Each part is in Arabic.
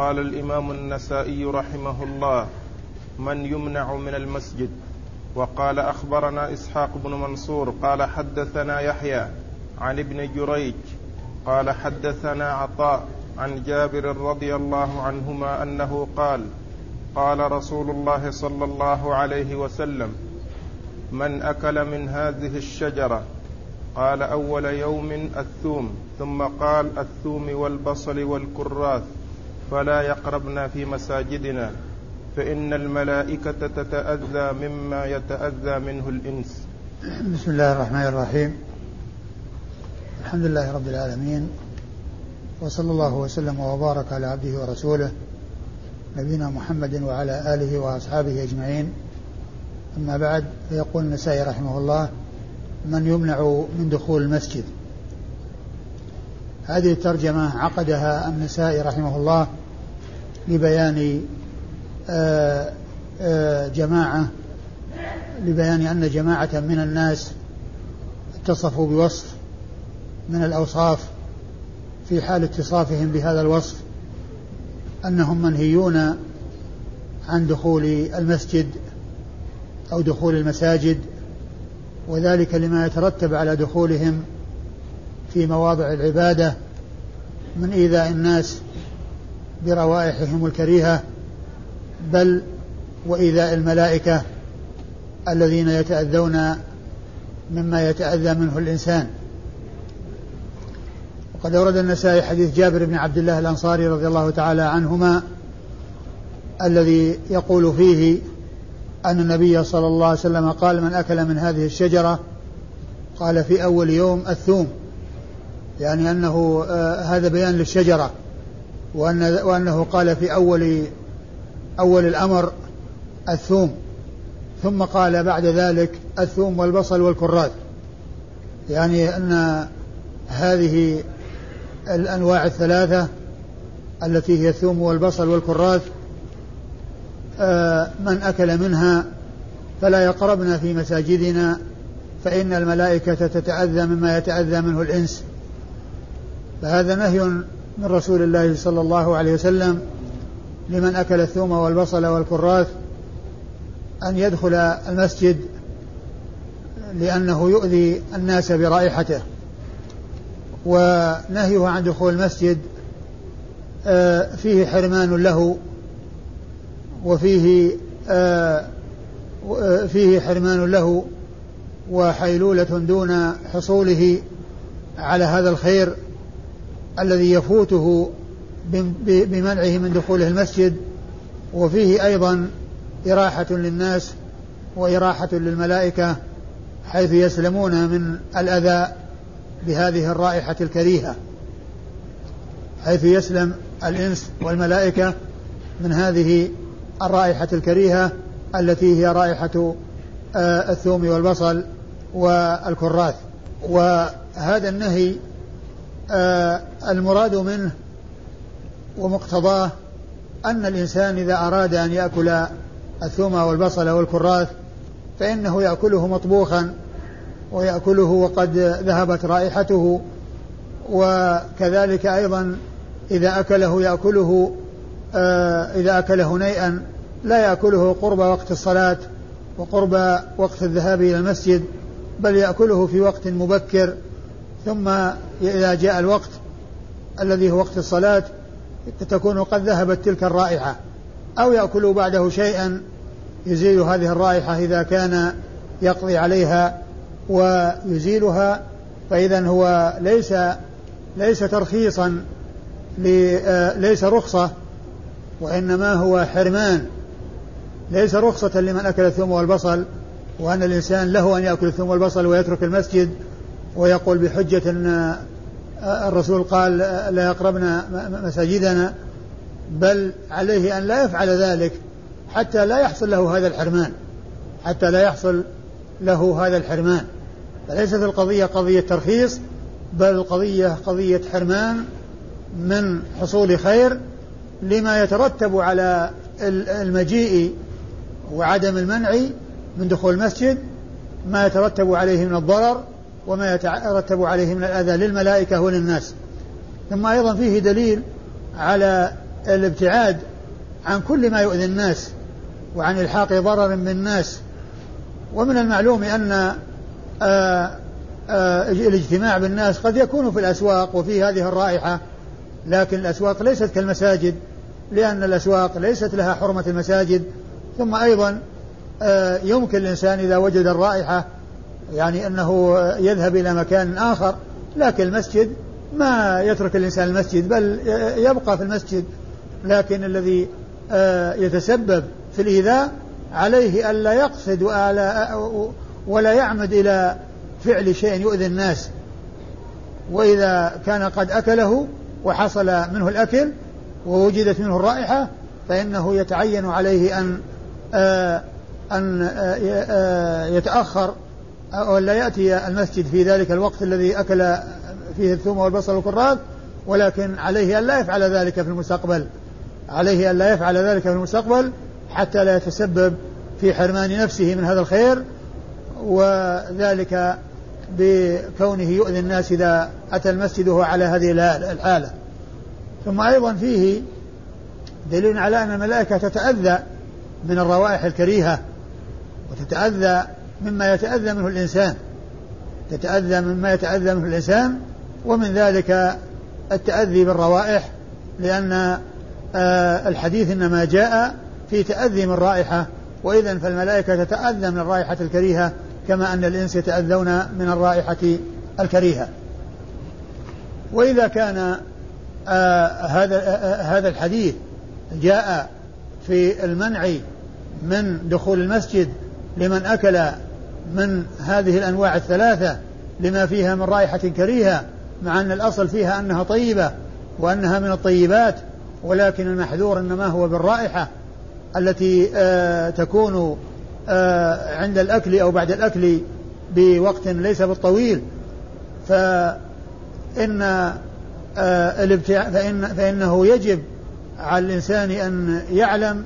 قال الإمام النسائي رحمه الله من يمنع من المسجد؟ وقال أخبرنا إسحاق بن منصور قال حدثنا يحيى عن ابن جريج قال حدثنا عطاء عن جابر رضي الله عنهما أنه قال قال رسول الله صلى الله عليه وسلم من أكل من هذه الشجرة؟ قال أول يوم الثوم ثم قال الثوم والبصل والكراث. فلا يقربنا في مساجدنا فإن الملائكة تتأذى مما يتأذى منه الإنس. بسم الله الرحمن الرحيم. الحمد لله رب العالمين وصلى الله وسلم وبارك على عبده ورسوله نبينا محمد وعلى آله وأصحابه أجمعين. أما بعد فيقول النسائي رحمه الله من يمنع من دخول المسجد؟ هذه الترجمة عقدها النسائي رحمه الله لبيان آه، آه، جماعة لبيان أن جماعة من الناس اتصفوا بوصف من الأوصاف في حال اتصافهم بهذا الوصف أنهم منهيون عن دخول المسجد أو دخول المساجد وذلك لما يترتب على دخولهم في مواضع العبادة من إيذاء الناس. بروائحهم الكريهة بل وإيذاء الملائكة الذين يتأذون مما يتأذى منه الإنسان. وقد أورد النسائي حديث جابر بن عبد الله الأنصاري رضي الله تعالى عنهما الذي يقول فيه أن النبي صلى الله عليه وسلم قال من أكل من هذه الشجرة؟ قال في أول يوم الثوم. يعني أنه آه هذا بيان للشجرة. وأن وأنه قال في أول أول الأمر الثوم. ثم قال بعد ذلك الثوم والبصل والكراث يعني أن هذه الأنواع الثلاثة التي هي الثوم والبصل والكراث آه، من أكل منها فلا يقربنا في مساجدنا فإن الملائكة تتأذى مما يتأذى منه الإنس. فهذا نهي من رسول الله صلى الله عليه وسلم لمن أكل الثوم والبصل والكراث أن يدخل المسجد لأنه يؤذي الناس برائحته. ونهيه عن دخول المسجد آه، فيه حرمان له وفيه آه، آه، فيه حرمان له وحيلولة دون حصوله على هذا الخير. الذي يفوته بمنعه من دخوله المسجد وفيه أيضا إراحة للناس وإراحة للملائكة حيث يسلمون من الأذى بهذه الرائحة الكريهة. حيث يسلم الإنس والملائكة من هذه الرائحة الكريهة التي هي رائحة آه، الثوم والبصل والكراث. وهذا النهي المراد منه ومقتضاه أن الإنسان إذا أراد أن يأكل الثوم والبصل والكراث فإنه يأكله مطبوخا ويأكله وقد ذهبت رائحته وكذلك أيضا إذا أكله يأكله آه، إذا أكله نيئا لا يأكله قرب وقت الصلاة وقرب وقت الذهاب إلى المسجد بل يأكله في وقت مبكر ثم إذا جاء الوقت الذي هو وقت الصلاة تكون قد ذهبت تلك الرائحة. أو يأكل بعده شيئا يزيل هذه الرائحة إذا كان يقضي عليها ويزيلها. فإذا هو ليس ليس ترخيصا آه، ليس رخصة وإنما هو حرمان. ليس رخصة لمن أكل الثوم والبصل وأن الإنسان له أن يأكل الثوم والبصل ويترك المسجد ويقول بحجة أن آه، الرسول قال لا يقربنا مساجدنا بل عليه أن لا يفعل ذلك حتى لا يحصل له هذا الحرمان حتى لا يحصل له هذا الحرمان. فليست القضية قضية ترخيص بل القضية قضية حرمان من حصول خير لما يترتب على المجيء وعدم المنع من دخول المسجد ما يترتب عليه من الضرر وما يترتب عليه من الأذى للملائكة وللناس. ثم أيضا فيه دليل على الابتعاد عن كل ما يؤذي الناس وعن إلحاق ضرر بالناس ومن المعلوم أن آآ آآ الاجتماع بالناس قد يكون في الأسواق وفي هذه الرائحة لكن الأسواق ليست كالمساجد لأن الأسواق ليست لها حرمة المساجد. ثم أيضا يمكن الإنسان إذا وجد الرائحة يعني أنه يذهب إلى مكان آخر لكن المسجد ما يترك الإنسان المسجد بل يبقى في المسجد. لكن الذي يتسبب في الإيذاء عليه الا يقصد ولا يعمد إلى فعل شيء يؤذي الناس. وإذا كان قد أكله وحصل منه الأكل ووجدت منه الرائحة فإنه يتعين عليه أن أن يتاخر ولا يأتي المسجد في ذلك الوقت الذي أكل فيه الثوم والبصل والكراث ولكن عليه أن لا يفعل ذلك في المستقبل. عليه أن لا يفعل ذلك في المستقبل حتى لا يتسبب في حرمان نفسه من هذا الخير وذلك بكونه يؤذي الناس إذا أتى المسجد وهو على هذه الحالة. ثم أيضا فيه دليل على أن الملائكة تتأذى من الروائح الكريهة وتتأذى مما يتأذى منه الإنسان. تتأذى مما يتأذى منه الإنسان ومن ذلك التأذي بالروائح لأن آه الحديث إنما جاء في تأذي من رائحة وإذا فالملائكة تتأذى من الرائحة الكريهة كما أن الإنس يتأذون من الرائحة الكريهة. وإذا كان آه هذا آه هذا الحديث جاء في المنع من دخول المسجد لمن أكل من هذه الأنواع الثلاثة لما فيها من رائحة كريهة مع أن الأصل فيها أنها طيبة وأنها من الطيبات ولكن المحذور إنما هو بالرائحة التي آه تكون آه عند الأكل أو بعد الأكل بوقت ليس بالطويل. فإن آه الابتع... فإن فإنه يجب على الإنسان أن يعلم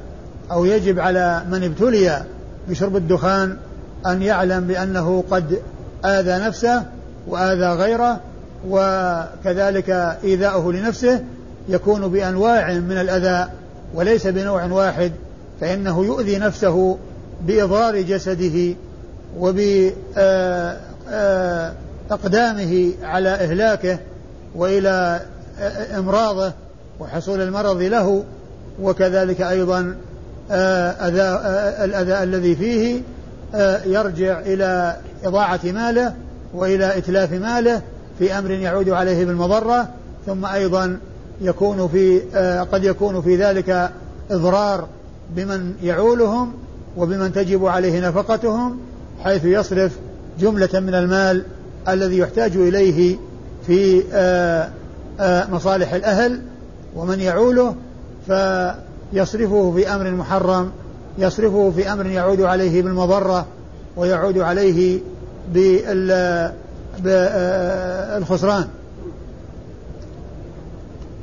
أو يجب على من ابتلي بشرب الدخان أن يعلم بأنه قد آذى نفسه وآذى غيره وكذلك إيذاؤه لنفسه يكون بأنواع من الأذى وليس بنوع واحد فإنه يؤذي نفسه بإضرار جسده وبإقدامه على إهلاكه وإلى إمراضه وحصول المرض له وكذلك أيضا أذى الأذى الذي فيه يرجع إلى إضاعة ماله وإلى إتلاف ماله في أمر يعود عليه بالمضرة ثم أيضا يكون في قد يكون في ذلك إضرار بمن يعولهم وبمن تجب عليه نفقتهم حيث يصرف جملة من المال الذي يحتاج إليه في مصالح الأهل ومن يعوله فيصرفه في أمر محرم يصرفه في أمر يعود عليه بالمضرة ويعود عليه بالخسران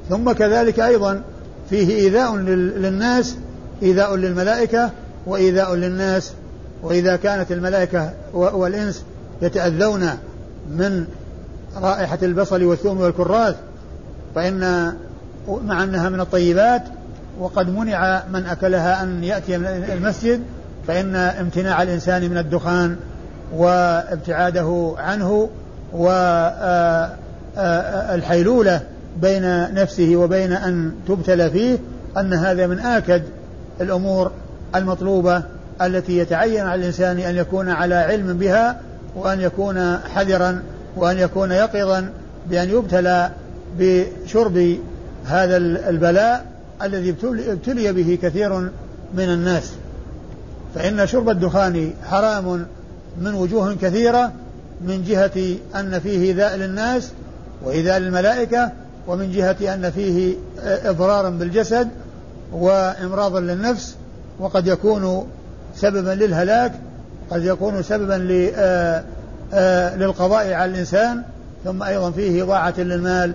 ثم كذلك أيضا فيه إيذاء للناس إيذاء للملائكة وإيذاء للناس. وإذا كانت الملائكة والإنس يتأذون من رائحة البصل والثوم والكراث فإن مع أنها من الطيبات وقد منع من أكلها أن يأتي من المسجد فإن امتناع الإنسان من الدخان وابتعاده عنه والحيلولة بين نفسه وبين أن تبتلى فيه أن هذا من آكد الأمور المطلوبة التي يتعين على الإنسان أن يكون على علم بها وأن يكون حذرا وأن يكون يقظا بأن يبتلى بشرب هذا البلاء الذي ابتلي به كثير من الناس. فإن شرب الدخان حرام من وجوه كثيرة من جهة أن فيه إيذاء للناس وإيذاء للملائكة ومن جهة أن فيه إضرارا بالجسد وإمراضا للنفس وقد يكون سببا للهلاك قد يكون سببا للقضاء على الإنسان ثم أيضا فيه إضاعة للمال.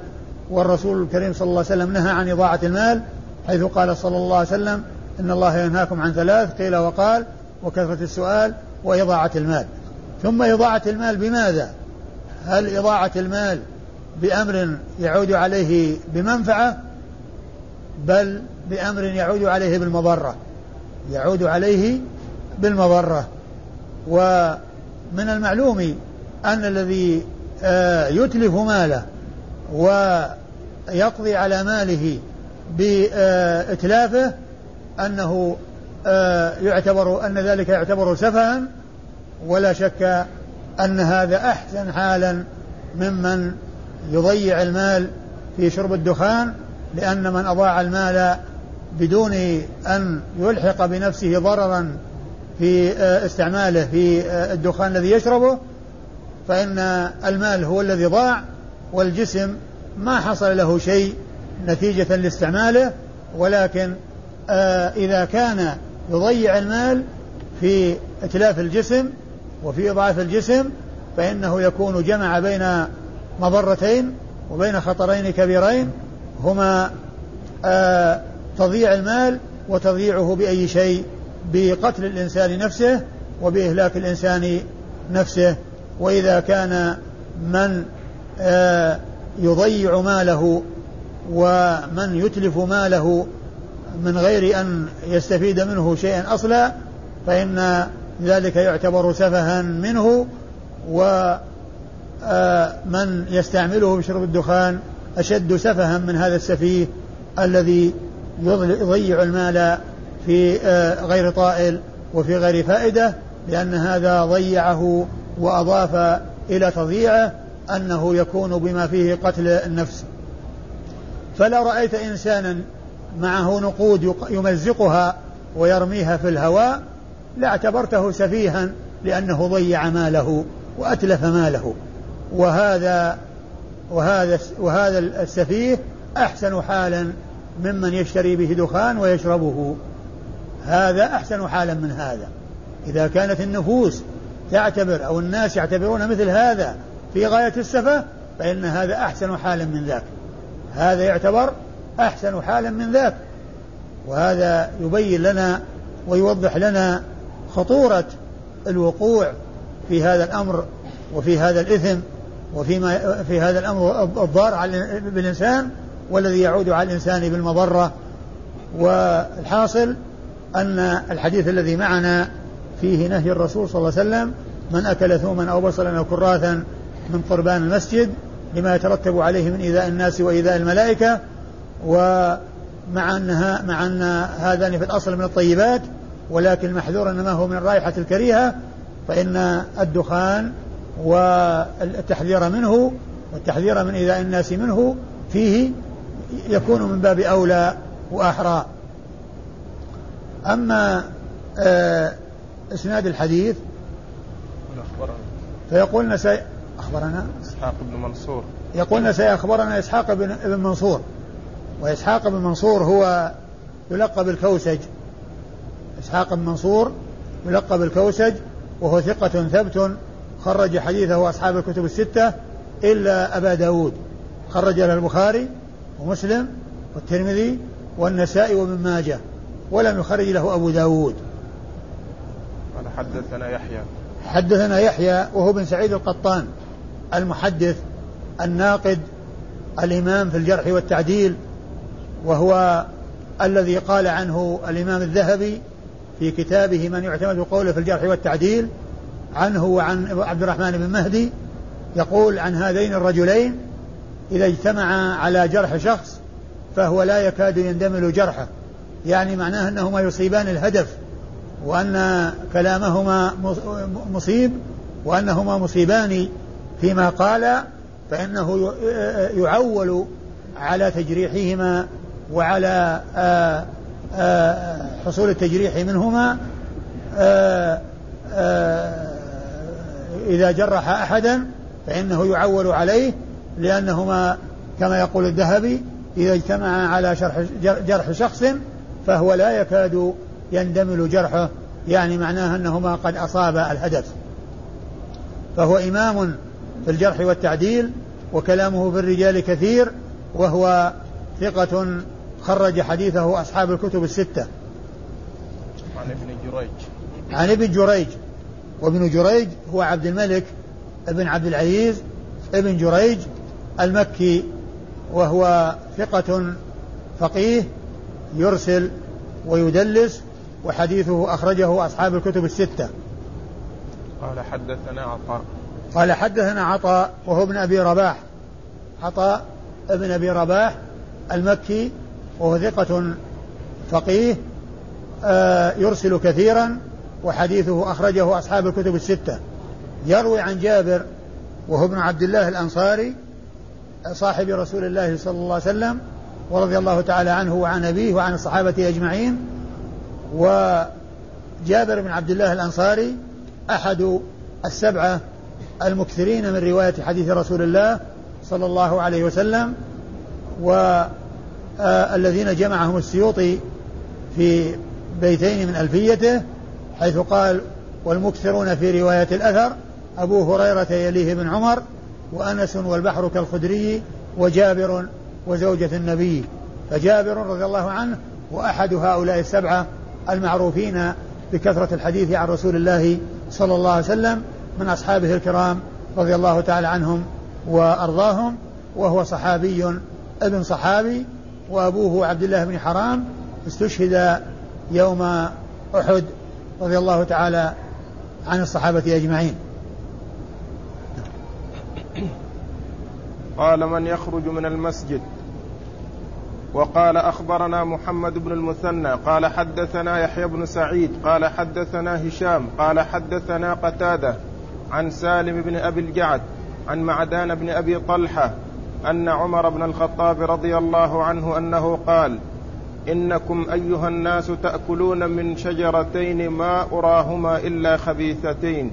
والرسول الكريم صلى الله عليه وسلم نهى عن إضاعة المال حيث قال صلى الله عليه وسلم إن الله ينهاكم عن ثلاث قيل وقال وكثرة السؤال وإضاعة المال. ثم إضاعة المال بماذا؟ هل إضاعة المال بأمر يعود عليه بمنفعة؟ بل بأمر يعود عليه بالمضرة. يعود عليه بالمضرة. ومن المعلوم أن الذي آه، يتلف ماله ويقضي على ماله بإتلافه أنه آه، يعتبر أن ذلك يعتبر سفها ولا شك أن هذا أحسن حالا ممن يضيع المال في شرب الدخان لأن من أضاع المال بدون أن يلحق بنفسه ضررا في آه، استعماله في آه، الدخان الذي يشربه فإن المال هو الذي ضاع والجسم ما حصل له شيء نتيجة لاستعماله ولكن آه، إذا كان يضيع المال في إتلاف الجسم وفي إضعاف الجسم فإنه يكون جمع بين مضرتين وبين خطرين كبيرين هما آه تضييع المال وتضييعه بأي شيء بقتل الإنسان نفسه وبإهلاك الإنسان نفسه. وإذا كان من آه يضيع ماله ومن يتلف ماله من غير أن يستفيد منه شيئا أصلا فإن ذلك يعتبر سفها منه ومن آه، يستعمله بشرب الدخان أشد سفها من هذا السفيه الذي يضيع المال في آه، غير طائل وفي غير فائدة لأن هذا ضيعه وأضاف إلى تضييعه أنه يكون بما فيه قتل النفس. فلا رأيت إنسانا معه نقود يمزقها ويرميها في الهواء لاعتبرته سفيها لأنه ضيع ماله وأتلف ماله. وهذا وهذا وهذا السفيه أحسن حالا ممن يشتري به دخان ويشربه. هذا أحسن حالا من هذا. إذا كانت النفوس تعتبر أو الناس يعتبرون مثل هذا في غاية السفة فإن هذا أحسن حالا من ذاك. هذا يعتبر أحسن حالا من ذاك. وهذا يبين لنا ويوضح لنا خطورة الوقوع في هذا الأمر وفي هذا الإثم وفيما في هذا الأمر الضار على بالإنسان والذي يعود على الإنسان بالمضرة. والحاصل أن الحديث الذي معنا فيه نهي الرسول صلى الله عليه وسلم من أكل ثوما أو بصلا أو كراثا من قربان المسجد لما يترتب عليه من إيذاء الناس وإيذاء الملائكة ومع أنها مع أن هذان في الأصل من الطيبات ولكن محذور إنما هو من الرائحة الكريهة فإن الدخان والتحذير منه والتحذير من إيذاء الناس منه فيه يكون من باب أولى وأحرى. أما آه إسناد الحديث فيقولنا سي أخبرنا؟ إسحاق بن منصور. يقولنا سيخبرنا إسحاق بن منصور. وإسحاق بن منصور هو يلقب الكوسج إسحاق بن منصور يلقب الكوسج وهو ثقة ثبت خرج حديثه أصحاب الكتب الستة إلا أبا داود. خرج له البخاري ومسلم والترمذي والنسائي وابن ماجه ولم يخرج له أبو داود. قال حدثنا يحيى. حدثنا يحيى وهو بن سعيد القطان. المحدث الناقد الإمام في الجرح والتعديل وهو الذي قال عنه الإمام الذهبي في كتابه من يعتمد قوله في الجرح والتعديل عنه وعن عبد الرحمن بن مهدي يقول عن هذين الرجلين إذا اجتمعا على جرح شخص فهو لا يكاد يندمل جرحه. يعني معناه أنهما يصيبان الهدف وأن كلامهما مصيب وأنهما مصيبان فيما قال فإنه يعول على تجريحهما وعلى حصول التجريح منهما إذا جرح أحدا فإنه يعول عليه لأنهما كما يقول الذهبي إذا اجتمعا على شرح جرح شخص فهو لا يكاد يندمل جرحه يعني معناه أنهما قد أصابا الهدف. فهو إمام في الجرح والتعديل وكلامه في الرجال كثير وهو ثقة خرج حديثه أصحاب الكتب الستة. عن ابن جريج. عن ابن جريج. وابن جريج هو عبد الملك ابن عبد العزيز ابن جريج المكي وهو ثقة فقيه يرسل ويدلس وحديثه أخرجه أصحاب الكتب الستة. قال حدثنا عطاء. قال حدثنا عطاء وهو ابن أبي رباح. عطاء ابن أبي رباح المكي وهو ثقة فقيه آه يرسل كثيرا وحديثه أخرجه أصحاب الكتب الستة. يروي عن جابر وهو ابن عبد الله الأنصاري صاحب رسول الله صلى الله عليه وسلم ورضي الله تعالى عنه وعن أبيه وعن الصحابة أجمعين. وجابر بن عبد الله الأنصاري أحد السبعة المكثرين من رواية حديث رسول الله صلى الله عليه وسلم والذين جمعهم السيوطي في بيتين من ألفيته حيث قال والمكثرون في رواية الأثر أبو هريرة يليه بن عمر وأنس والبحر كالخدري وجابر وزوجة النبي. فجابر رضي الله عنه وأحد هؤلاء السبعة المعروفين بكثرة الحديث عن رسول الله صلى الله عليه وسلم من أصحابه الكرام رضي الله تعالى عنهم وأرضاهم وهو صحابي ابن صحابي وأبوه عبد الله بن حرام استشهد يوم أحد رضي الله تعالى عن الصحابة أجمعين. قال من يخرج من المسجد؟ وقال أخبرنا محمد بن المثنى. قال حدثنا يحيى بن سعيد. قال حدثنا هشام. قال حدثنا قتادة. عن سالم بن أبي الجعد عن معدان بن أبي طلحة أن عمر بن الخطاب رضي الله عنه أنه قال إنكم أيها الناس تأكلون من شجرتين ما أراهما إلا خبيثتين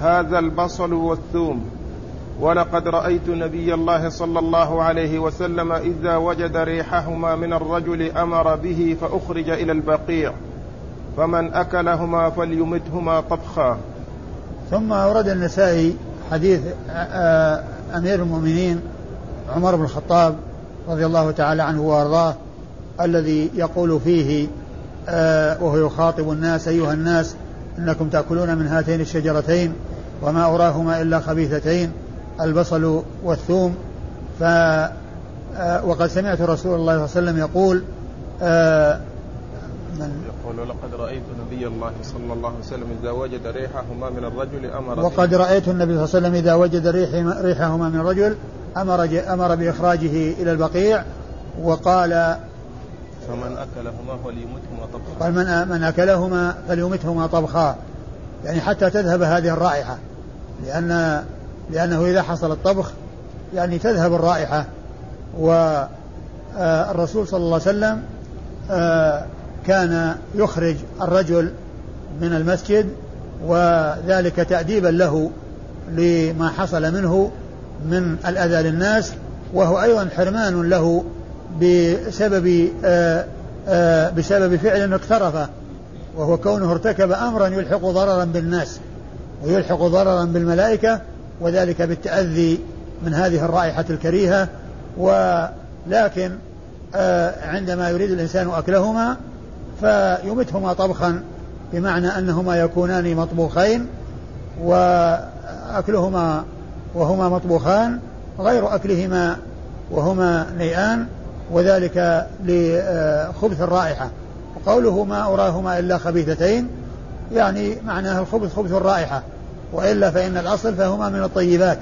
هذا البصل والثوم. ولقد رأيت نبي الله صلى الله عليه وسلم إذا وجد ريحهما من الرجل أمر به فأخرج إلى البقيع فمن أكلهما فليمتهما طبخا. ثم أورد النسائي حديث أمير المؤمنين عمر بن الخطاب رضي الله تعالى عنه وأرضاه الذي يقول فيه وهو يخاطب الناس أيها الناس إنكم تأكلون من هاتين الشجرتين وما اراهما إلا خبيثتين البصل والثوم. ف وقد سمعت رسول الله صلى الله عليه وسلم يقول يقول ولقد رأيت نبي الله صلى الله عليه وسلم إذا وجد ريحهما من الرجل أمر وقد رأيت النبي صلى الله عليه وسلم إذا وجد ريح ريحهما من الرجل أمر أمر بإخراجه إلى البقيع وقال فمن أكلهما فليمتهما طبخا. قال من من أكلهما فليمتهما طبخا. يعني حتى تذهب هذه الرائحة لأن لأنه إذا حصل الطبخ يعني تذهب الرائحة والرسول صلى الله عليه وسلم آه، كان يخرج الرجل من المسجد وذلك تأديبا له لما حصل منه من الأذى للناس وهو أيضا حرمان له بسبب آه، آه، بسبب فعل اقترفه وهو كونه ارتكب أمرا يلحق ضررا بالناس ويلحق ضررا بالملائكة وذلك بالتأذي من هذه الرائحة الكريهة. ولكن آه، عندما يريد الإنسان أكلهما فيمتهما طبخا بمعنى أنهما يكونان مطبوخين وأكلهما وهما مطبوخان غير أكلهما وهما نيئان وذلك لخبث الرائحة. وقوله ما أراهما إلا خبيثتين يعني معناه الخبث خبث الرائحة. وإلا فإن الأصل فهما من الطيبات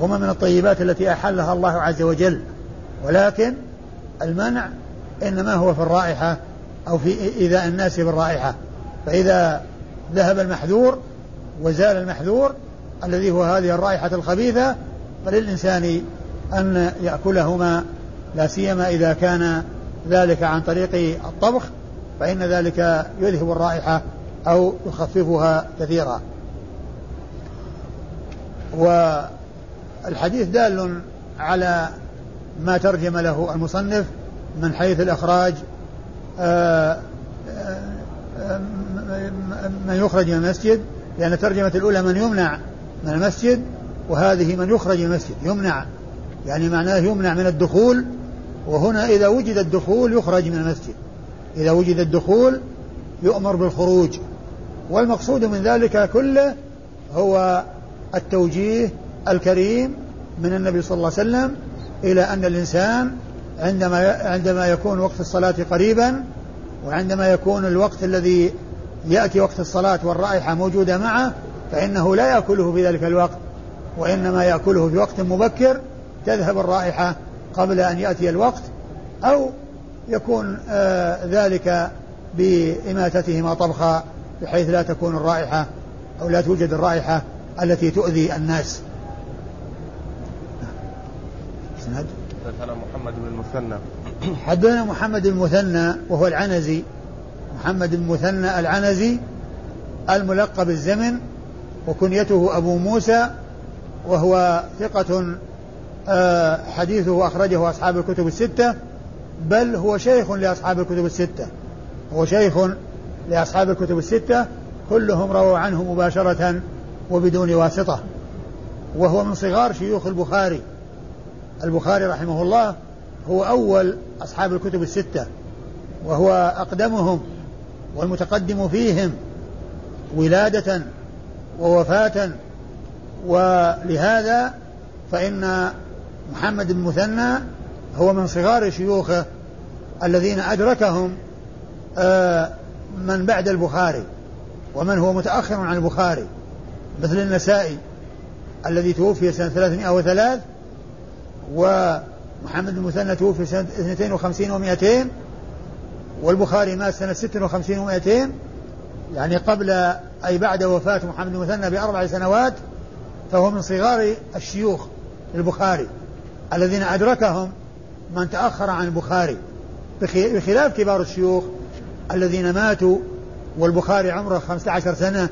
هما من الطيبات التي أحلها الله عز وجل. ولكن المنع إنما هو في الرائحة. أو في إيذاء الناس بالرائحة. فإذا ذهب المحذور وزال المحذور الذي هو هذه الرائحة الخبيثة فللإنسان أن يأكلهما لا سيما إذا كان ذلك عن طريق الطبخ فإن ذلك يذهب الرائحة أو يخففها كثيرا. والحديث دال على ما ترجم له المصنف من حيث الإخراج من يخرج من المسجد لأن الترجمة الأولى من يمنع من المسجد وهذه من يخرج من المسجد يمنع. يعني معناه يمنع من الدخول وهنا إذا وجد الدخول يخرج من المسجد. إذا وجد الدخول يؤمر بالخروج. والمقصود من ذلك كله هو التوجيه الكريم من النبي صلى الله عليه وسلم إلى أن الإنسان عندما عندما يكون وقت الصلاة قريبا وعندما يكون الوقت الذي يأتي وقت الصلاة والرائحة موجودة معه فإنه لا يأكله في ذلك الوقت وإنما يأكله في وقت مبكر تذهب الرائحة قبل أن يأتي الوقت أو يكون آه ذلك بإماتتهما طبخا بحيث لا تكون الرائحة أو لا توجد الرائحة التي تؤذي الناس. إسناد؟ حدثنا محمد بن المثنى. حدثنا محمد بن المثنى وهو العنزي. محمد بن المثنى العنزي الملقب الزمن وكنيته أبو موسى وهو ثقة آه، حديثه أخرجه أصحاب الكتب الستة بل هو شيخ لأصحاب الكتب الستة. هو شيخ لأصحاب الكتب الستة كلهم رووا عنه مباشرة وبدون واسطة. وهو من صغار شيوخ البخاري. البخاري رحمه الله هو أول أصحاب الكتب الستة وهو أقدمهم والمتقدم فيهم ولادة ووفاة ولهذا فإن محمد بن مثنى هو من صغار شيوخه الذين أدركهم آه، من بعد البخاري ومن هو متأخر عن البخاري مثل النسائي الذي توفي سنة 303 ومحمد بن مثنى توفي سنة 52 و200 والبخاري مات سنة 56 و200 يعني قبل أي بعد وفاة محمد بن مثنى بأربع سنوات فهو من صغار الشيوخ البخاري الذين أدركهم من تأخر عن البخاري بخلاف كبار الشيوخ الذين ماتوا والبخاري عمره 15 سنة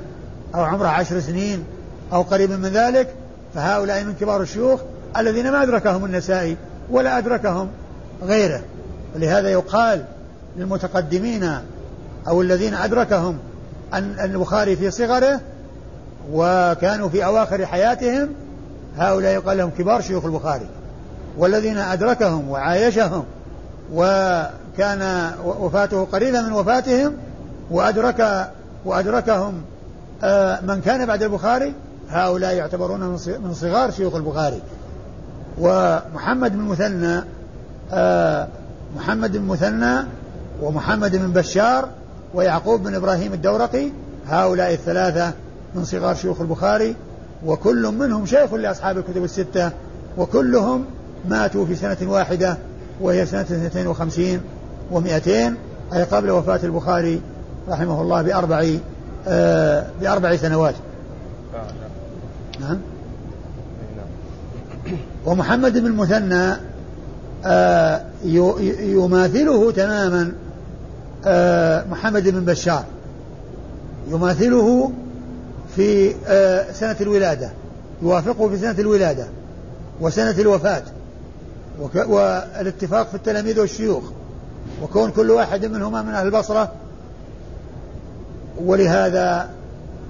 أو عمره عشر سنين أو قريب من ذلك فهؤلاء من كبار الشيوخ الذين ما أدركهم النسائي ولا أدركهم غيره. ولهذا يقال للمتقدمين أو الذين أدركهم أن البخاري في صغره وكانوا في أواخر حياتهم هؤلاء يقال لهم كبار شيوخ البخاري. والذين أدركهم وعايشهم وكان وفاته قريبة من وفاتهم وأدرك وأدركهم آه، من كان بعد البخاري هؤلاء يعتبرون من صغار شيوخ البخاري. ومحمد بن مثنى آه، محمد بن مثنى ومحمد بن بشار ويعقوب بن إبراهيم الدورقي هؤلاء الثلاثة من صغار شيوخ البخاري وكل منهم شيخ لأصحاب الكتب الستة وكلهم ماتوا في سنة واحدة وهي سنة 52 و200 أي قبل وفاة البخاري رحمه الله بأربع آه بأربع سنوات. نعم. ومحمد بن المثنى آه يماثله تماما آه محمد بن بشار. يماثله في آه سنة الولادة يوافقه في سنة الولادة وسنة الوفاة. والاتفاق في التلاميذ والشيوخ وكون كل واحد منهما من أهل البصرة. ولهذا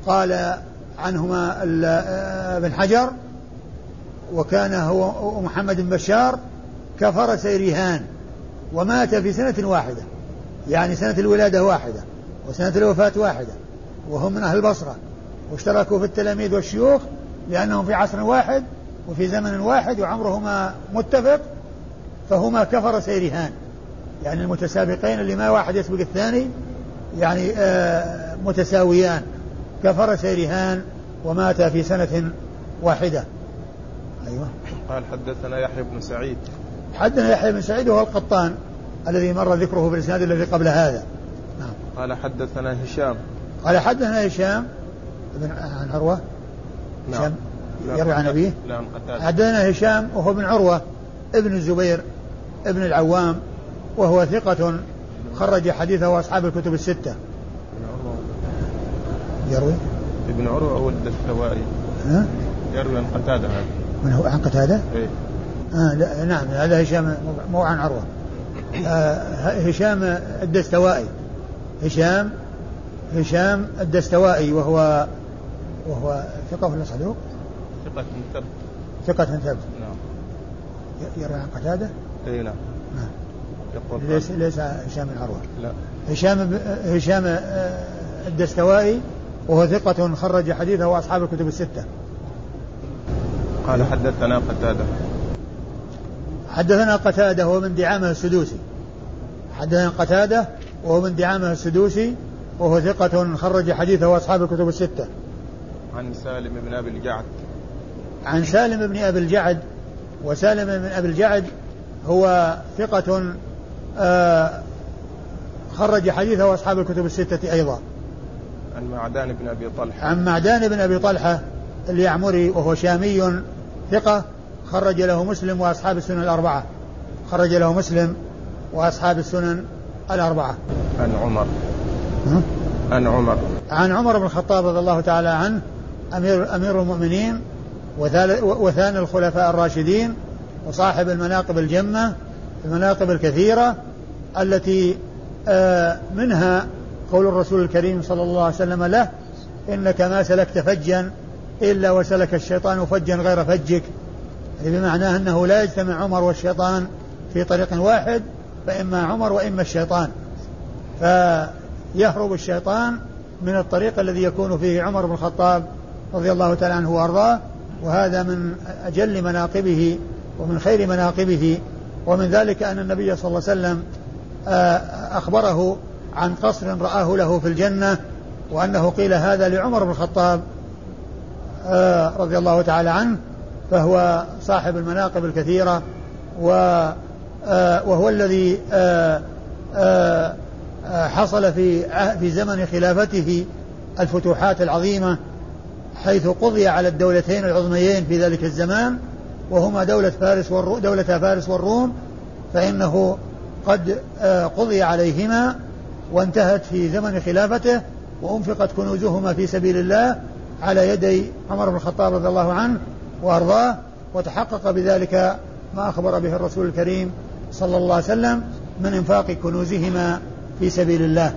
قال عنهما ابن حجر وكان هو محمد بن بشار كفر رهان ومات في سنة واحدة. يعني سنة الولادة واحدة وسنة الوفاة واحدة. وهم من أهل البصرة واشتركوا في التلاميذ والشيوخ لأنهم في عصر واحد وفي زمن واحد وعمرهما متفق فهما كفر سيرهان يعني المتسابقين اللي ما واحد يسبق الثاني يعني آه متساويان. كفر سيرهان ومات في سنة واحدة. أيوة. قال حدثنا يحيى بن سعيد. حدثنا يحيى بن سعيد وهو القطان الذي مر ذكره في الإسناد الذي قبل هذا. نعم. قال حدثنا هشام. قال حدثنا هشام بن عن عروة. نعم. هشام يروي عن أبيه. نعم حدثنا هشام وهو ابن عروة ابن الزبير ابن العوام وهو ثقة خرج حديثه أصحاب الكتب الستة. يروي. ابن عروة أو الدستوائي ها؟ يروي عن قتادة هذا. من هو عن قتادة؟ إيه؟ آه لا نعم هذا هشام مو عن عروة. آه هشام الدستوائي. هشام هشام الدستوائي وهو وهو ثقة ولا صدوق؟ ثقة ثبت ثقة ثبت نعم. يروي عن قتادة؟ اي نعم. نعم. يقول ليس ليس هشام بن عروة. لا. هشام هشام آه، الدستوائي وهو ثقة خرج حديثه وأصحاب الكتب الستة. قال حدثنا قتادة. حدثنا قتادة وهو من دعامة السدوسي. حدثنا قتادة وهو من دعامة السدوسي وهو ثقة خرج حديثه أصحاب الكتب الستة. عن سالم بن أبي الجعد. عن سالم بن أبي الجعد وسالم بن أبي الجعد هو ثقة آه خرج حديثه أصحاب الكتب الستة أيضا. عن معدان بن أبي طلحة. عن معدان بن أبي طلحة اليعمري وهو شامي ثقة خرج له مسلم وأصحاب السنن الأربعة. خرج له مسلم وأصحاب السنن الأربعة. عن عمر. عن عمر. عن عمر بن الخطاب رضي الله تعالى عنه أمير, أمير المؤمنين وثاني الخلفاء الراشدين وصاحب المناقب الجمة المناقب الكثيرة التي آه، منها قول الرسول الكريم صلى الله عليه وسلم له إنك ما سلكت فجا إلا وسلك الشيطان فجا غير فجك. يعني بمعنى أنه لا يجتمع عمر والشيطان في طريق واحد فإما عمر وإما الشيطان. فيهرب الشيطان من الطريق الذي يكون فيه عمر بن الخطاب رضي الله تعالى عنه وأرضاه وهذا من أجل مناقبه ومن خير مناقبه. ومن ذلك أن النبي صلى الله عليه وسلم آه، أخبره عن قصر رآه له في الجنة وأنه قيل هذا لعمر بن الخطاب. رضي الله تعالى عنه فهو صاحب المناقب الكثيرة آه، وهو الذي حصل في في زمن خلافته الفتوحات العظيمة حيث قضي على الدولتين العظميين في ذلك الزمان وهما دولة فارس والروم دولة فارس والروم فإنه قد آه، قضي عليهما وانتهت في زمن خلافته وأنفقت كنوزهما في سبيل الله على يدي عمر بن الخطاب رضي الله عنه وأرضاه وتحقق بذلك ما أخبر به الرسول الكريم صلى الله عليه وسلم من إنفاق كنوزهما في سبيل الله.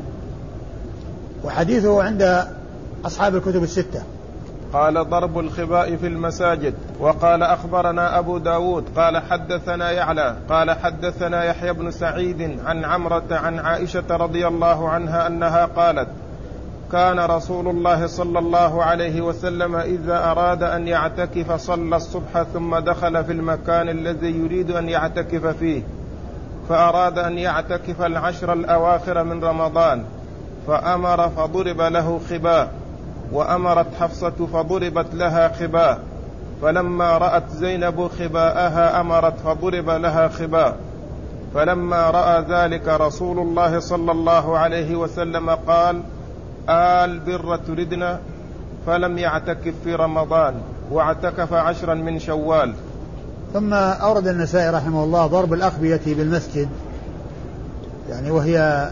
وحديثه عند أصحاب الكتب الستة. قال ضرب الخباء في المساجد. وقال أخبرنا أبو داود. قال حدثنا يعلى. قال حدثنا يحيى بن سعيد عن عمرة عن عائشة رضي الله عنها أنها قالت كان رسول الله صلى الله عليه وسلم إذا أراد أن يعتكف صلى الصبح ثم دخل في المكان الذي يريد أن يعتكف فيه فأراد أن يعتكف العشر الأواخر من رمضان فأمر فضرب له خباء وأمرت حفصة فضربت لها خباء فلما رأت زينب خباءها أمرت فضرب لها خباء فلما رأى ذلك رسول الله صلى الله عليه وسلم قال آل بر تردنا فلم يعتكف في رمضان واعتكف عشرا من شوال. ثم أورد النسائي رحمه الله ضرب الأخبية بالمسجد. يعني وهي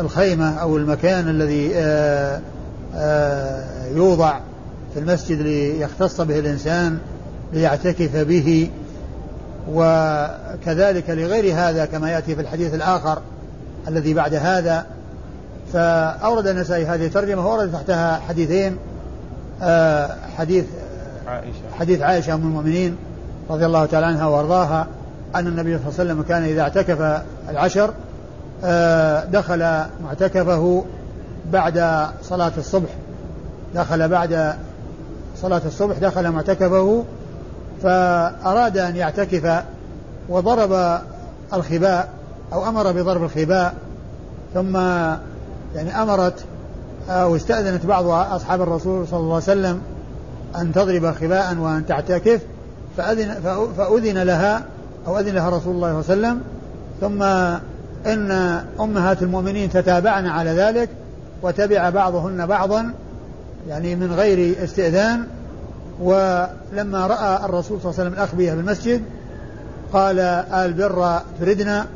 الخيمة أو المكان الذي يوضع في المسجد ليختص به الإنسان ليعتكف به. وكذلك لغير هذا كما يأتي في الحديث الآخر الذي بعد هذا فأورد النسائي هذه الترجمة وأورد تحتها حديثين آه، حديث عائشة. حديث عائشة أم المؤمنين رضي الله تعالى عنها وأرضاها أن النبي صلى الله عليه وسلم كان إذا اعتكف العشر آه، دخل معتكفه بعد صلاة الصبح. دخل بعد صلاة الصبح دخل معتكفه فأراد أن يعتكف وضرب الخباء أو أمر بضرب الخباء ثم يعني أمرت أو استأذنت بعض أصحاب الرسول صلى الله عليه وسلم أن تضرب خباء وأن تعتكف فأذن, فأذن لها أو أذن لها رسول الله صلى الله عليه وسلم. ثم إن أمهات المؤمنين تتابعن على ذلك وتبع بعضهن بعضا يعني من غير استئذان. ولما رأى الرسول صلى الله عليه وسلم الأخبية في المسجد قال آل بر تردنا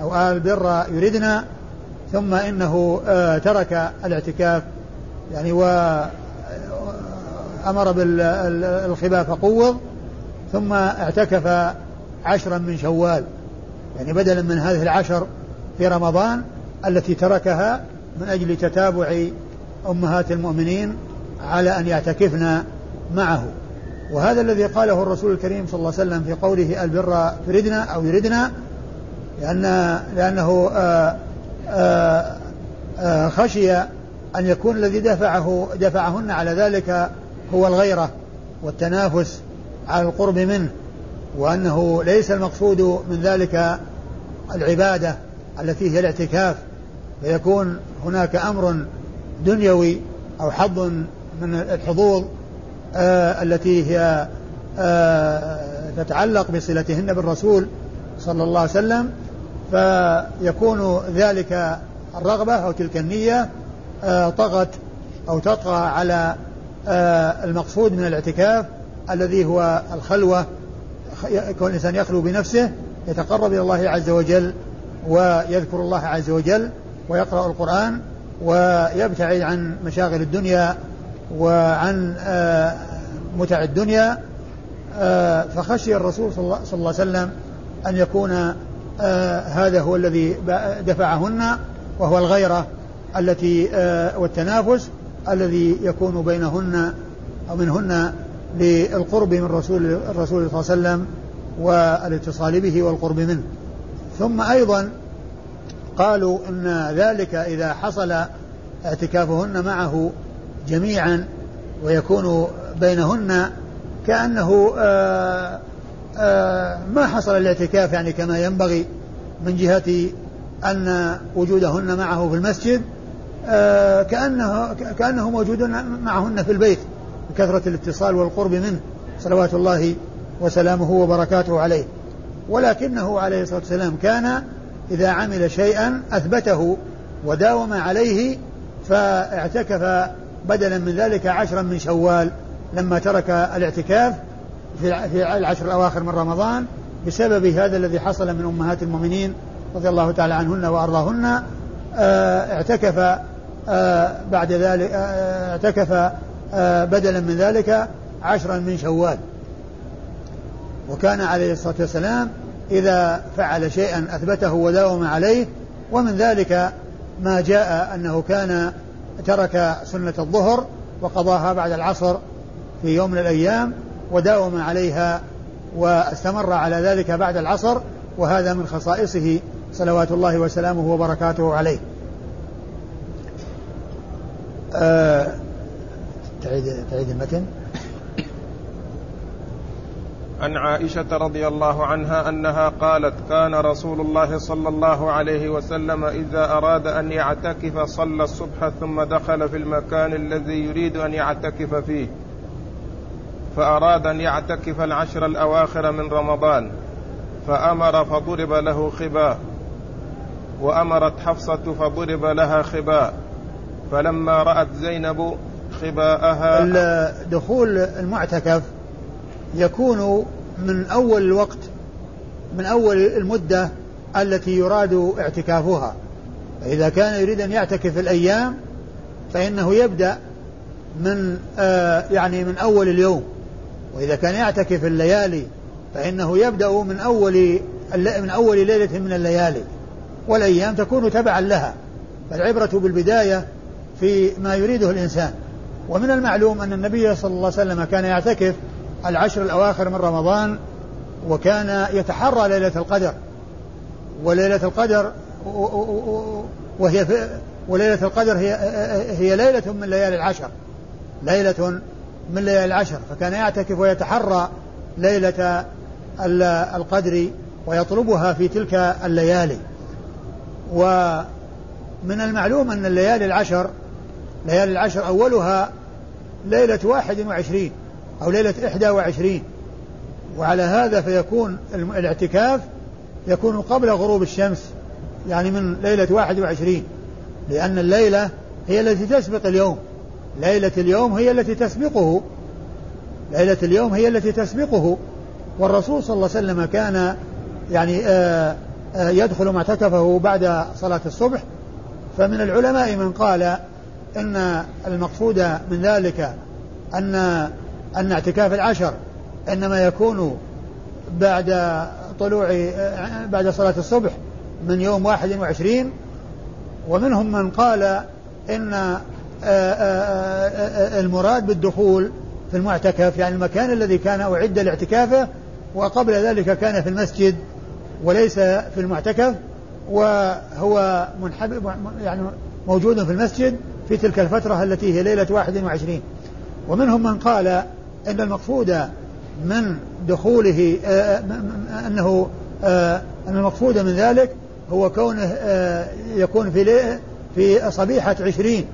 أو آل بر يردنا ثم إنه آه، ترك الاعتكاف يعني وأمر بالخباء فقوض ثم اعتكف عشرا من شوال يعني بدلا من هذه العشر في رمضان التي تركها من أجل تتابع أمهات المؤمنين على أن يعتكفن معه. وهذا الذي قاله الرسول الكريم صلى الله عليه وسلم في قوله البر تردنا أو يردنا لأن لأنه آآ خشي أن يكون الذي دفعه دفعهن على ذلك هو الغيرة والتنافس على القرب منه وأنه ليس المقصود من ذلك العبادة التي هي الاعتكاف فيكون هناك أمر دنيوي أو حظ من الحظوظ آه التي هي آه تتعلق بصلتهن بالرسول صلى الله عليه وسلم فيكون ذلك الرغبة أو تلك النية آه طغت أو تطغى على آه المقصود من الاعتكاف الذي هو الخلوة يكون الإنسان يخلو بنفسه يتقرب إلى الله عز وجل ويذكر الله عز وجل ويقرأ القرآن ويبتعد عن مشاغل الدنيا وعن آه، متع الدنيا. فخشي الرسول صلى الله عليه وسلم أن يكون آه، هذا هو الذي دفعهن وهو الغيرة التي والتنافس الذي يكون بينهن أو منهن للقرب من رسول الرسول صلى الله عليه وسلم والاتصال به والقرب منه. ثم أيضا قالوا إن ذلك إذا حصل اعتكافهن معه جميعا ويكون بينهن كأنه آآ آآ ما حصل الاعتكاف يعني كما ينبغي من جهة أن وجودهن معه في المسجد كانه كانه موجود معهن في البيت بكثرة الاتصال والقرب منه صلوات الله وسلامه وبركاته عليه. ولكنه عليه الصلاة والسلام كان إذا عمل شيئا أثبته وداوم عليه فاعتكف بدلا من ذلك عشرا من شوال لما ترك الاعتكاف. في العشر الأواخر من رمضان بسبب هذا الذي حصل من أمهات المؤمنين رضي الله تعالى عنهن وأرضاهن. آه، اعتكف آه، بعد ذلك آه، اعتكف بدلا من ذلك عشرا من شوال. وكان عليه الصلاة والسلام إذا فعل شيئا أثبته وداوم عليه ومن ذلك ما جاء أنه كان ترك سنة الظهر وقضاها بعد العصر في يوم من الأيام. وداوم عليها واستمر على ذلك بعد العصر وهذا من خصائصه صلوات الله وسلامه وبركاته عليه. أه تعيد تعيد المتن. عن عائشة رضي الله عنها أنها قالت كان رسول الله صلى الله عليه وسلم إذا أراد أن يعتكف صلى الصبح ثم دخل في المكان الذي يريد أن يعتكف فيه. فأراد أن يعتكف العشر الأواخر من رمضان فأمر فضرب له خباء وأمرت حفصة فضرب لها خباء فلما رأت زينب خباءها دخول المعتكف يكون من أول الوقت من أول المدة التي يراد اعتكافها. فإذا كان يريد أن يعتكف الأيام فإنه يبدأ من آه يعني من أول اليوم. وإذا كان يعتكف الليالي فإنه يبدأ من أول من أول ليلة من الليالي والأيام تكون تبعا لها فالعبرة بالبداية في ما يريده الإنسان. ومن المعلوم أن النبي صلى الله عليه وسلم كان يعتكف العشر الأواخر من رمضان وكان يتحرى ليلة القدر. وليلة القدر وهي وليلة القدر هي هي ليلة من ليالي العشر. ليلة من ليالي العشر فكان يعتكف ويتحرى ليلة القدر ويطلبها في تلك الليالي. ومن المعلوم أن الليالي العشر ليالي العشر أولها ليلة واحد وعشرين أو ليلة إحدى وعشرين. وعلى هذا فيكون الاعتكاف يكون قبل غروب الشمس يعني من ليلة واحد وعشرين لأن الليلة هي التي تسبق اليوم. ليلة اليوم هي التي تسبقه. ليلة اليوم هي التي تسبقه. والرسول صلى الله عليه وسلم كان يعني آآ آآ يدخل معتكفه بعد صلاة الصبح. فمن العلماء من قال إن المقصود من ذلك أن أن اعتكاف العشر إنما يكون بعد طلوع بعد صلاة الصبح من يوم واحد وعشرين. ومنهم من قال إن آه، آه، آه، المراد بالدخول في المعتكف يعني المكان الذي كان أعد لاعتكافه وقبل ذلك كان في المسجد وليس في المعتكف وهو منحب يعني موجود في المسجد في تلك الفترة التي هي ليلة واحد وعشرين. ومنهم من قال إن المقصود من دخوله آه، أنه أن المقصود من ذلك هو كونه يكون في في صبيحة عشرين.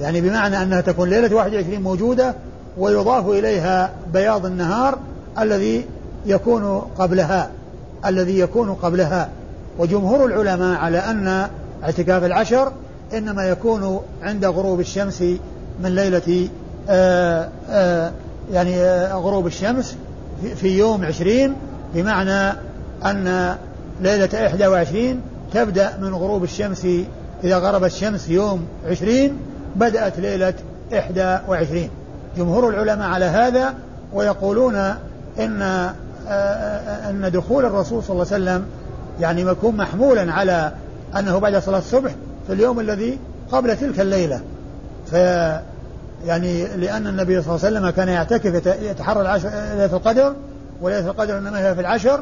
يعني بمعنى أنها تكون ليلة واحد وعشرين موجودة ويضاف إليها بياض النهار الذي يكون قبلها الذي يكون قبلها. وجمهور العلماء على أن اعتكاف العشر إنما يكون عند غروب الشمس من ليلة آآ آآ يعني آآ غروب الشمس في يوم عشرين بمعنى أن ليلة إحدى وعشرين تبدأ من غروب الشمس إذا غربت الشمس يوم عشرين بدأت ليلة إحدى وعشرين. جمهور العلماء على هذا ويقولون إن أن دخول الرسول صلى الله عليه وسلم يعني يكون محمولا على أنه بعد صلاة الصبح في اليوم الذي قبل تلك الليلة. ف يعني لأن النبي صلى الله عليه وسلم كان يعتكف يتحرى العشر ليلة القدر وليلة القدر إنما هي في العشر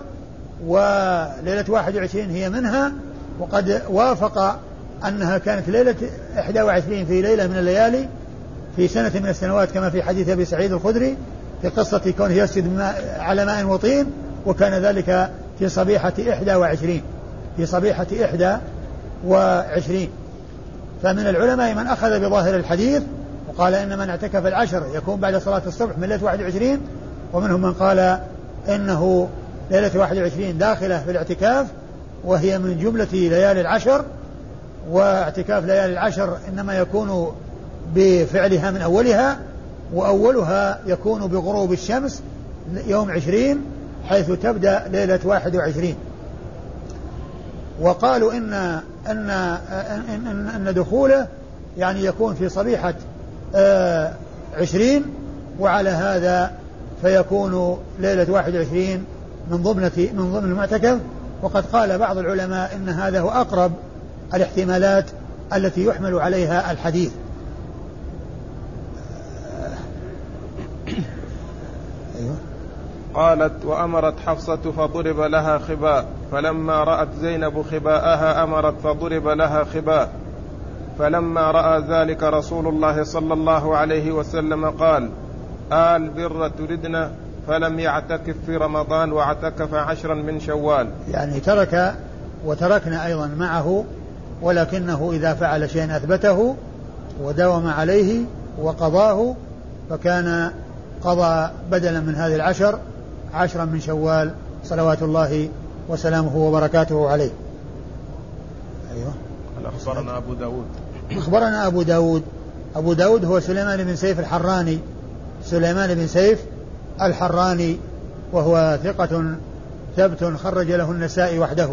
وليلة 21 هي منها وقد وافق أنها كانت ليلة 21 في ليلة من الليالي في سنة من السنوات كما في حديث أبي سعيد الخدري في قصة كونه يسجد على ماء وطين وكان ذلك في صبيحة إحدى وعشرين في صبيحة إحدى وعشرين. فمن العلماء من أخذ بظاهر الحديث وقال إن من اعتكف العشر يكون بعد صلاة الصبح من ليلة 21 ومنهم من قال إنه ليلة 21 داخلة في الاعتكاف وهي من جملة ليالي العشر واعتكاف ليالي العشر إنما يكون بفعلها من أولها وأولها يكون بغروب الشمس يوم عشرين حيث تبدأ ليلة واحد وعشرين. وقالوا إن أن أن, أن دخوله يعني يكون في صبيحة آه، عشرين وعلى هذا فيكون ليلة واحد وعشرين من ضمن من ضمن المعتكف. وقد قال بعض العلماء إن هذا هو أقرب الاحتمالات التي يحمل عليها الحديث. أيوة. قالت وأمرت حفصة فضرب لها خباء فلما رأت زينب خباءها أمرت فضرب لها خباء. فلما رأى ذلك رسول الله صلى الله عليه وسلم قال آل بر تردن فلم يعتكف في رمضان واعتكف عشرا من شوال. يعني ترك وتركنا أيضا معه ولكنه إذا فعل شيئا أثبته وداوم عليه وقضاه فكان قضى بدلا من هذه العشر عشرا من شوال صلوات الله وسلامه وبركاته عليه. أيوه. أخبرنا أبو داود. أخبرنا أبو داود. أبو داود هو سليمان بن سيف الحراني. سليمان بن سيف الحراني وهو ثقة ثبت خرج له النسائي وحده.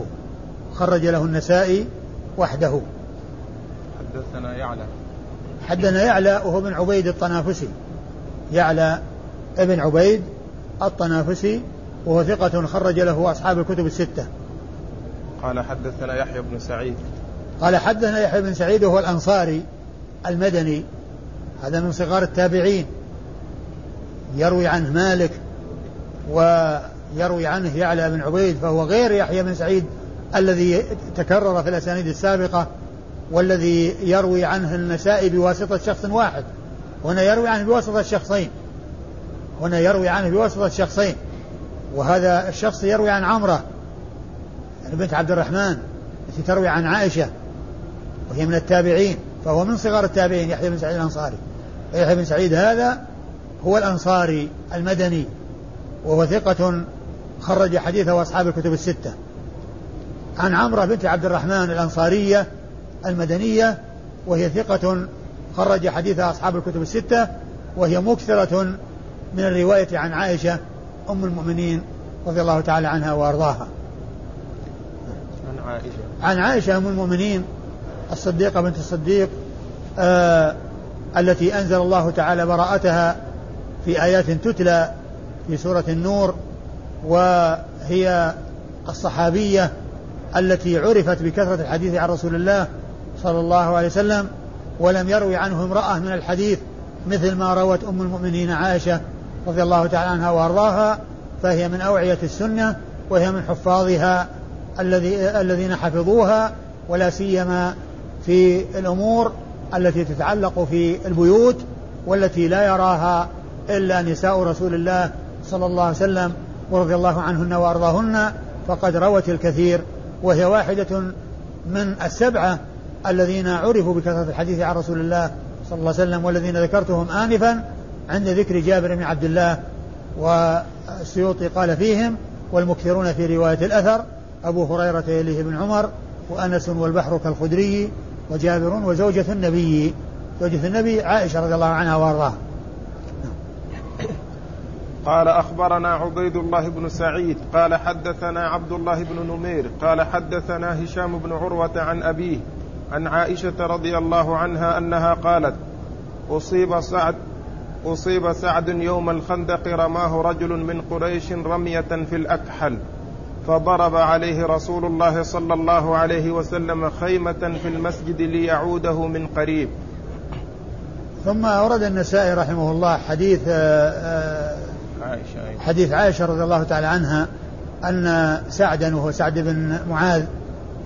خرج له النسائي وحده. حدثنا يعلى. حدثنا يعلى وهو بن عبيد الطنافسي. يعلى ابن عبيد الطنافسي وهو ثقة خرج له أصحاب الكتب الستة. قال حدثنا يحيى بن سعيد. قال حدثنا يحيى بن سعيد وهو الأنصاري المدني. هذا من صغار التابعين. يروي عنه مالك ويروي عنه يعلى بن عبيد فهو غير يحيى بن سعيد. الذي تكرر في الأسانيد السابقة والذي يروي عنه النسائي بواسطة شخص واحد. هنا يروي عنه بواسطة شخصين هنا يروي عنه بواسطة شخصين وهذا الشخص يروي عن عمرة يعني بنت عبد الرحمن التي تروي عن عائشة وهي من التابعين فهو من صغار التابعين يحيى بن سعيد الأنصاري. يحيى بن سعيد هذا هو الأنصاري المدني وهو ثقة خرج حديثه أصحاب الكتب الستة. عن عمرة بنت عبد الرحمن الأنصارية المدنية وهي ثقة خرج حديثها أصحاب الكتب الستة وهي مكثرة من الرواية عن عائشة أم المؤمنين رضي الله تعالى عنها وأرضاها. عن عائشة. عن عائشة أم المؤمنين الصديقة بنت الصديق آه التي أنزل الله تعالى براءتها في آيات تتلى في سورة النور وهي الصحابية التي عرفت بكثرة الحديث عن رسول الله صلى الله عليه وسلم ولم يروي عنه امرأة من الحديث مثل ما روت أم المؤمنين عائشة رضي الله تعالى عنها وأرضاها فهي من أوعية السنة وهي من حفاظها الذي الذين حفظوها ولا سيما في الأمور التي تتعلق في البيوت والتي لا يراها إلا نساء رسول الله صلى الله عليه وسلم ورضي الله عنهن وأرضاهن فقد روت الكثير وهي واحدة من السبعة الذين عرفوا بكثرة الحديث عن رسول الله صلى الله عليه وسلم والذين ذكرتهم آنفا عند ذكر جابر بن عبد الله والسيوطي قال فيهم والمكثرون في رواية الأثر أبو هريرة يليه بن عمر وأنس والبحر كالخدري وجابر وزوجة النبي زوجة النبي عائشة رضي الله عنها وأرضاها. قال أخبرنا عبيد الله بن سعيد قال حدثنا عبد الله بن نمير قال حدثنا هشام بن عروة عن أبيه عن عائشة رضي الله عنها أنها قالت أصيب سعد أصيب سعد يوم الخندق رماه رجل من قريش رمية في الأكحل فضرب عليه رسول الله صلى الله عليه وسلم خيمة في المسجد ليعوده من قريب. ثم أورد النسائي رحمه الله حديث آه، آه، عائشة حديث عائشة رضي الله تعالى عنها أن سعدا وهو سعد بن معاذ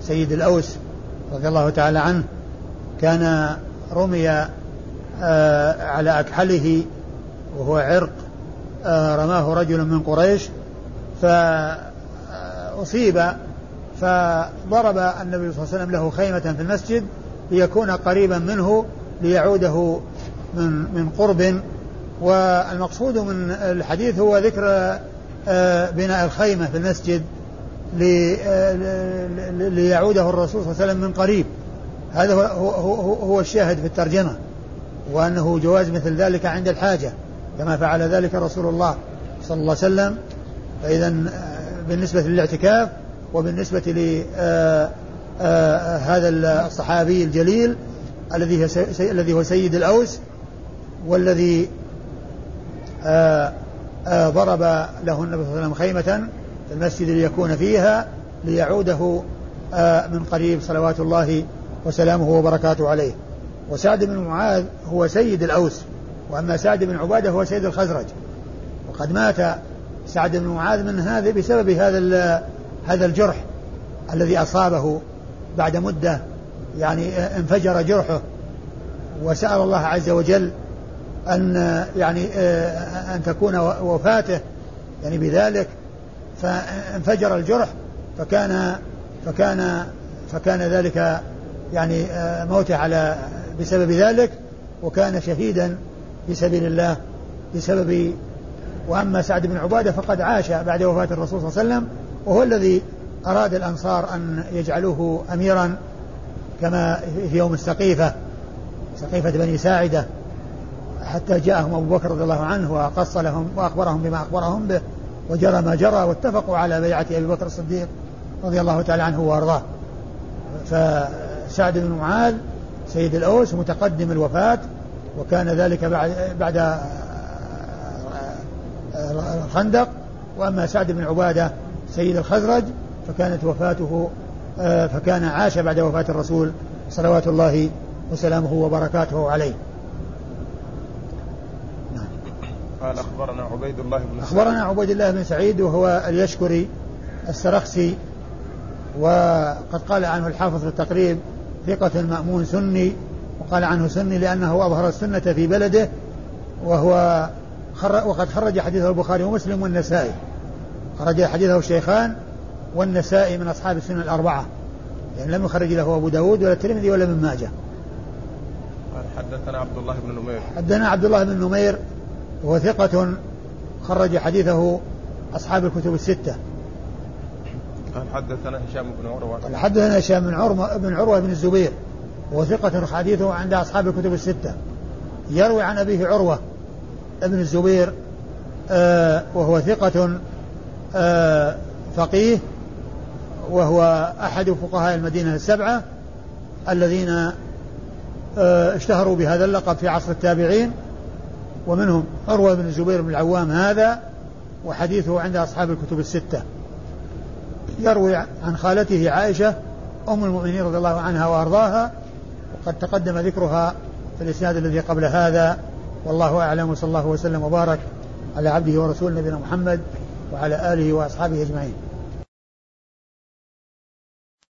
سيد الأوس رضي الله تعالى عنه كان رمي آه، على أكحله وهو عرق رماه رجل من قريش ف أصيب فضرب النبي صلى الله عليه وسلم له خيمة في المسجد ليكون قريبا منه ليعوده من من قرب والمقصود من الحديث هو ذكر آه، بناء الخيمة في المسجد آه، ليعوده الرسول صلى الله عليه وسلم من قريب. هذا هو, هو, هو الشاهد في الترجمة وأنه جواز مثل ذلك عند الحاجة كما فعل ذلك رسول الله صلى الله عليه وسلم. فإذا بالنسبة للاعتكاف وبالنسبة لهذا آه، آه، الصحابي الجليل الذي الذي هو سيد الأوس والذي آه، ضرب له النبي صلى الله عليه وسلم خيمة في المسجد ليكون فيها ليعوده من قريب صلوات الله وسلامه وبركاته عليه. وسعد بن معاذ هو سيد الأوس وأما سعد بن عبادة هو سيد الخزرج. وقد مات سعد بن معاذ من هذا بسبب هذا هذا الجرح الذي أصابه بعد مدة يعني انفجر جرحه. وسأل الله عز وجل أن يعني أن تكون وفاته يعني بذلك فانفجر الجرح فكان فكان فكان ذلك يعني موته على بسبب ذلك وكان شهيدا في سبيل الله بسبب وأما سعد بن عبادة فقد عاش بعد وفاة الرسول صلى الله عليه وسلم وهو الذي أراد الأنصار أن يجعلوه أميرا كما في يوم السقيفة سقيفة بني ساعدة. حتى جاءهم أبو بكر رضي الله عنه وقص لهم وأخبرهم بما أخبرهم به وجرى ما جرى واتفقوا على بيعة أبي بكر الصديق رضي الله تعالى عنه وأرضاه. فسعد بن معاذ سيد الأوس متقدم الوفاة وكان ذلك بعد بعد الخندق. وأما سعد بن عبادة سيد الخزرج فكانت وفاته آه، فكان عاش بعد وفاة الرسول صلوات الله وسلامه وبركاته عليه نعم. قال أخبرنا عبيد الله بن أخبرنا عبيد الله بن سعيد وهو اليشكري السرخسي وقد قال عنه الحافظ في التقريب ثقة مأمون سني وقال عنه سني لأنه أظهر السنة في بلده وهو وقد خرج حديثه البخاري ومسلم والنسائي. خرج حديثه الشيخان والنسائي من أصحاب السنة الأربعة. يعني لم يخرج له أبو داود ولا الترمذي ولا ابن ماجه. حدثنا عبد الله بن نمير. حدثنا عبد الله بن نمير وهو ثقة خرج حديثه أصحاب الكتب الستة. قال حدثنا هشام بن عروة. قال حدثنا هشام بن عروة بن عروة بن الزبير. وهو ثقة حديثه عند أصحاب الكتب الستة. يروي عن أبيه عروة ابن الزبير آه وهو ثقة آه فقيه وهو أحد فقهاء المدينة السبعة الذين آه اشتهروا بهذا اللقب في عصر التابعين. ومنهم عروة بن الزبير بن العوام هذا وحديثه عند أصحاب الكتب الستة. يروي عن خالته عائشة أم المؤمنين رضي الله عنها وأرضاها وقد تقدم ذكرها في الإسناد الذي قبل هذا. والله أعلم وصلى الله وسلم وبارك على عبده ورسوله نبينا محمد وعلى آله وأصحابه أجمعين.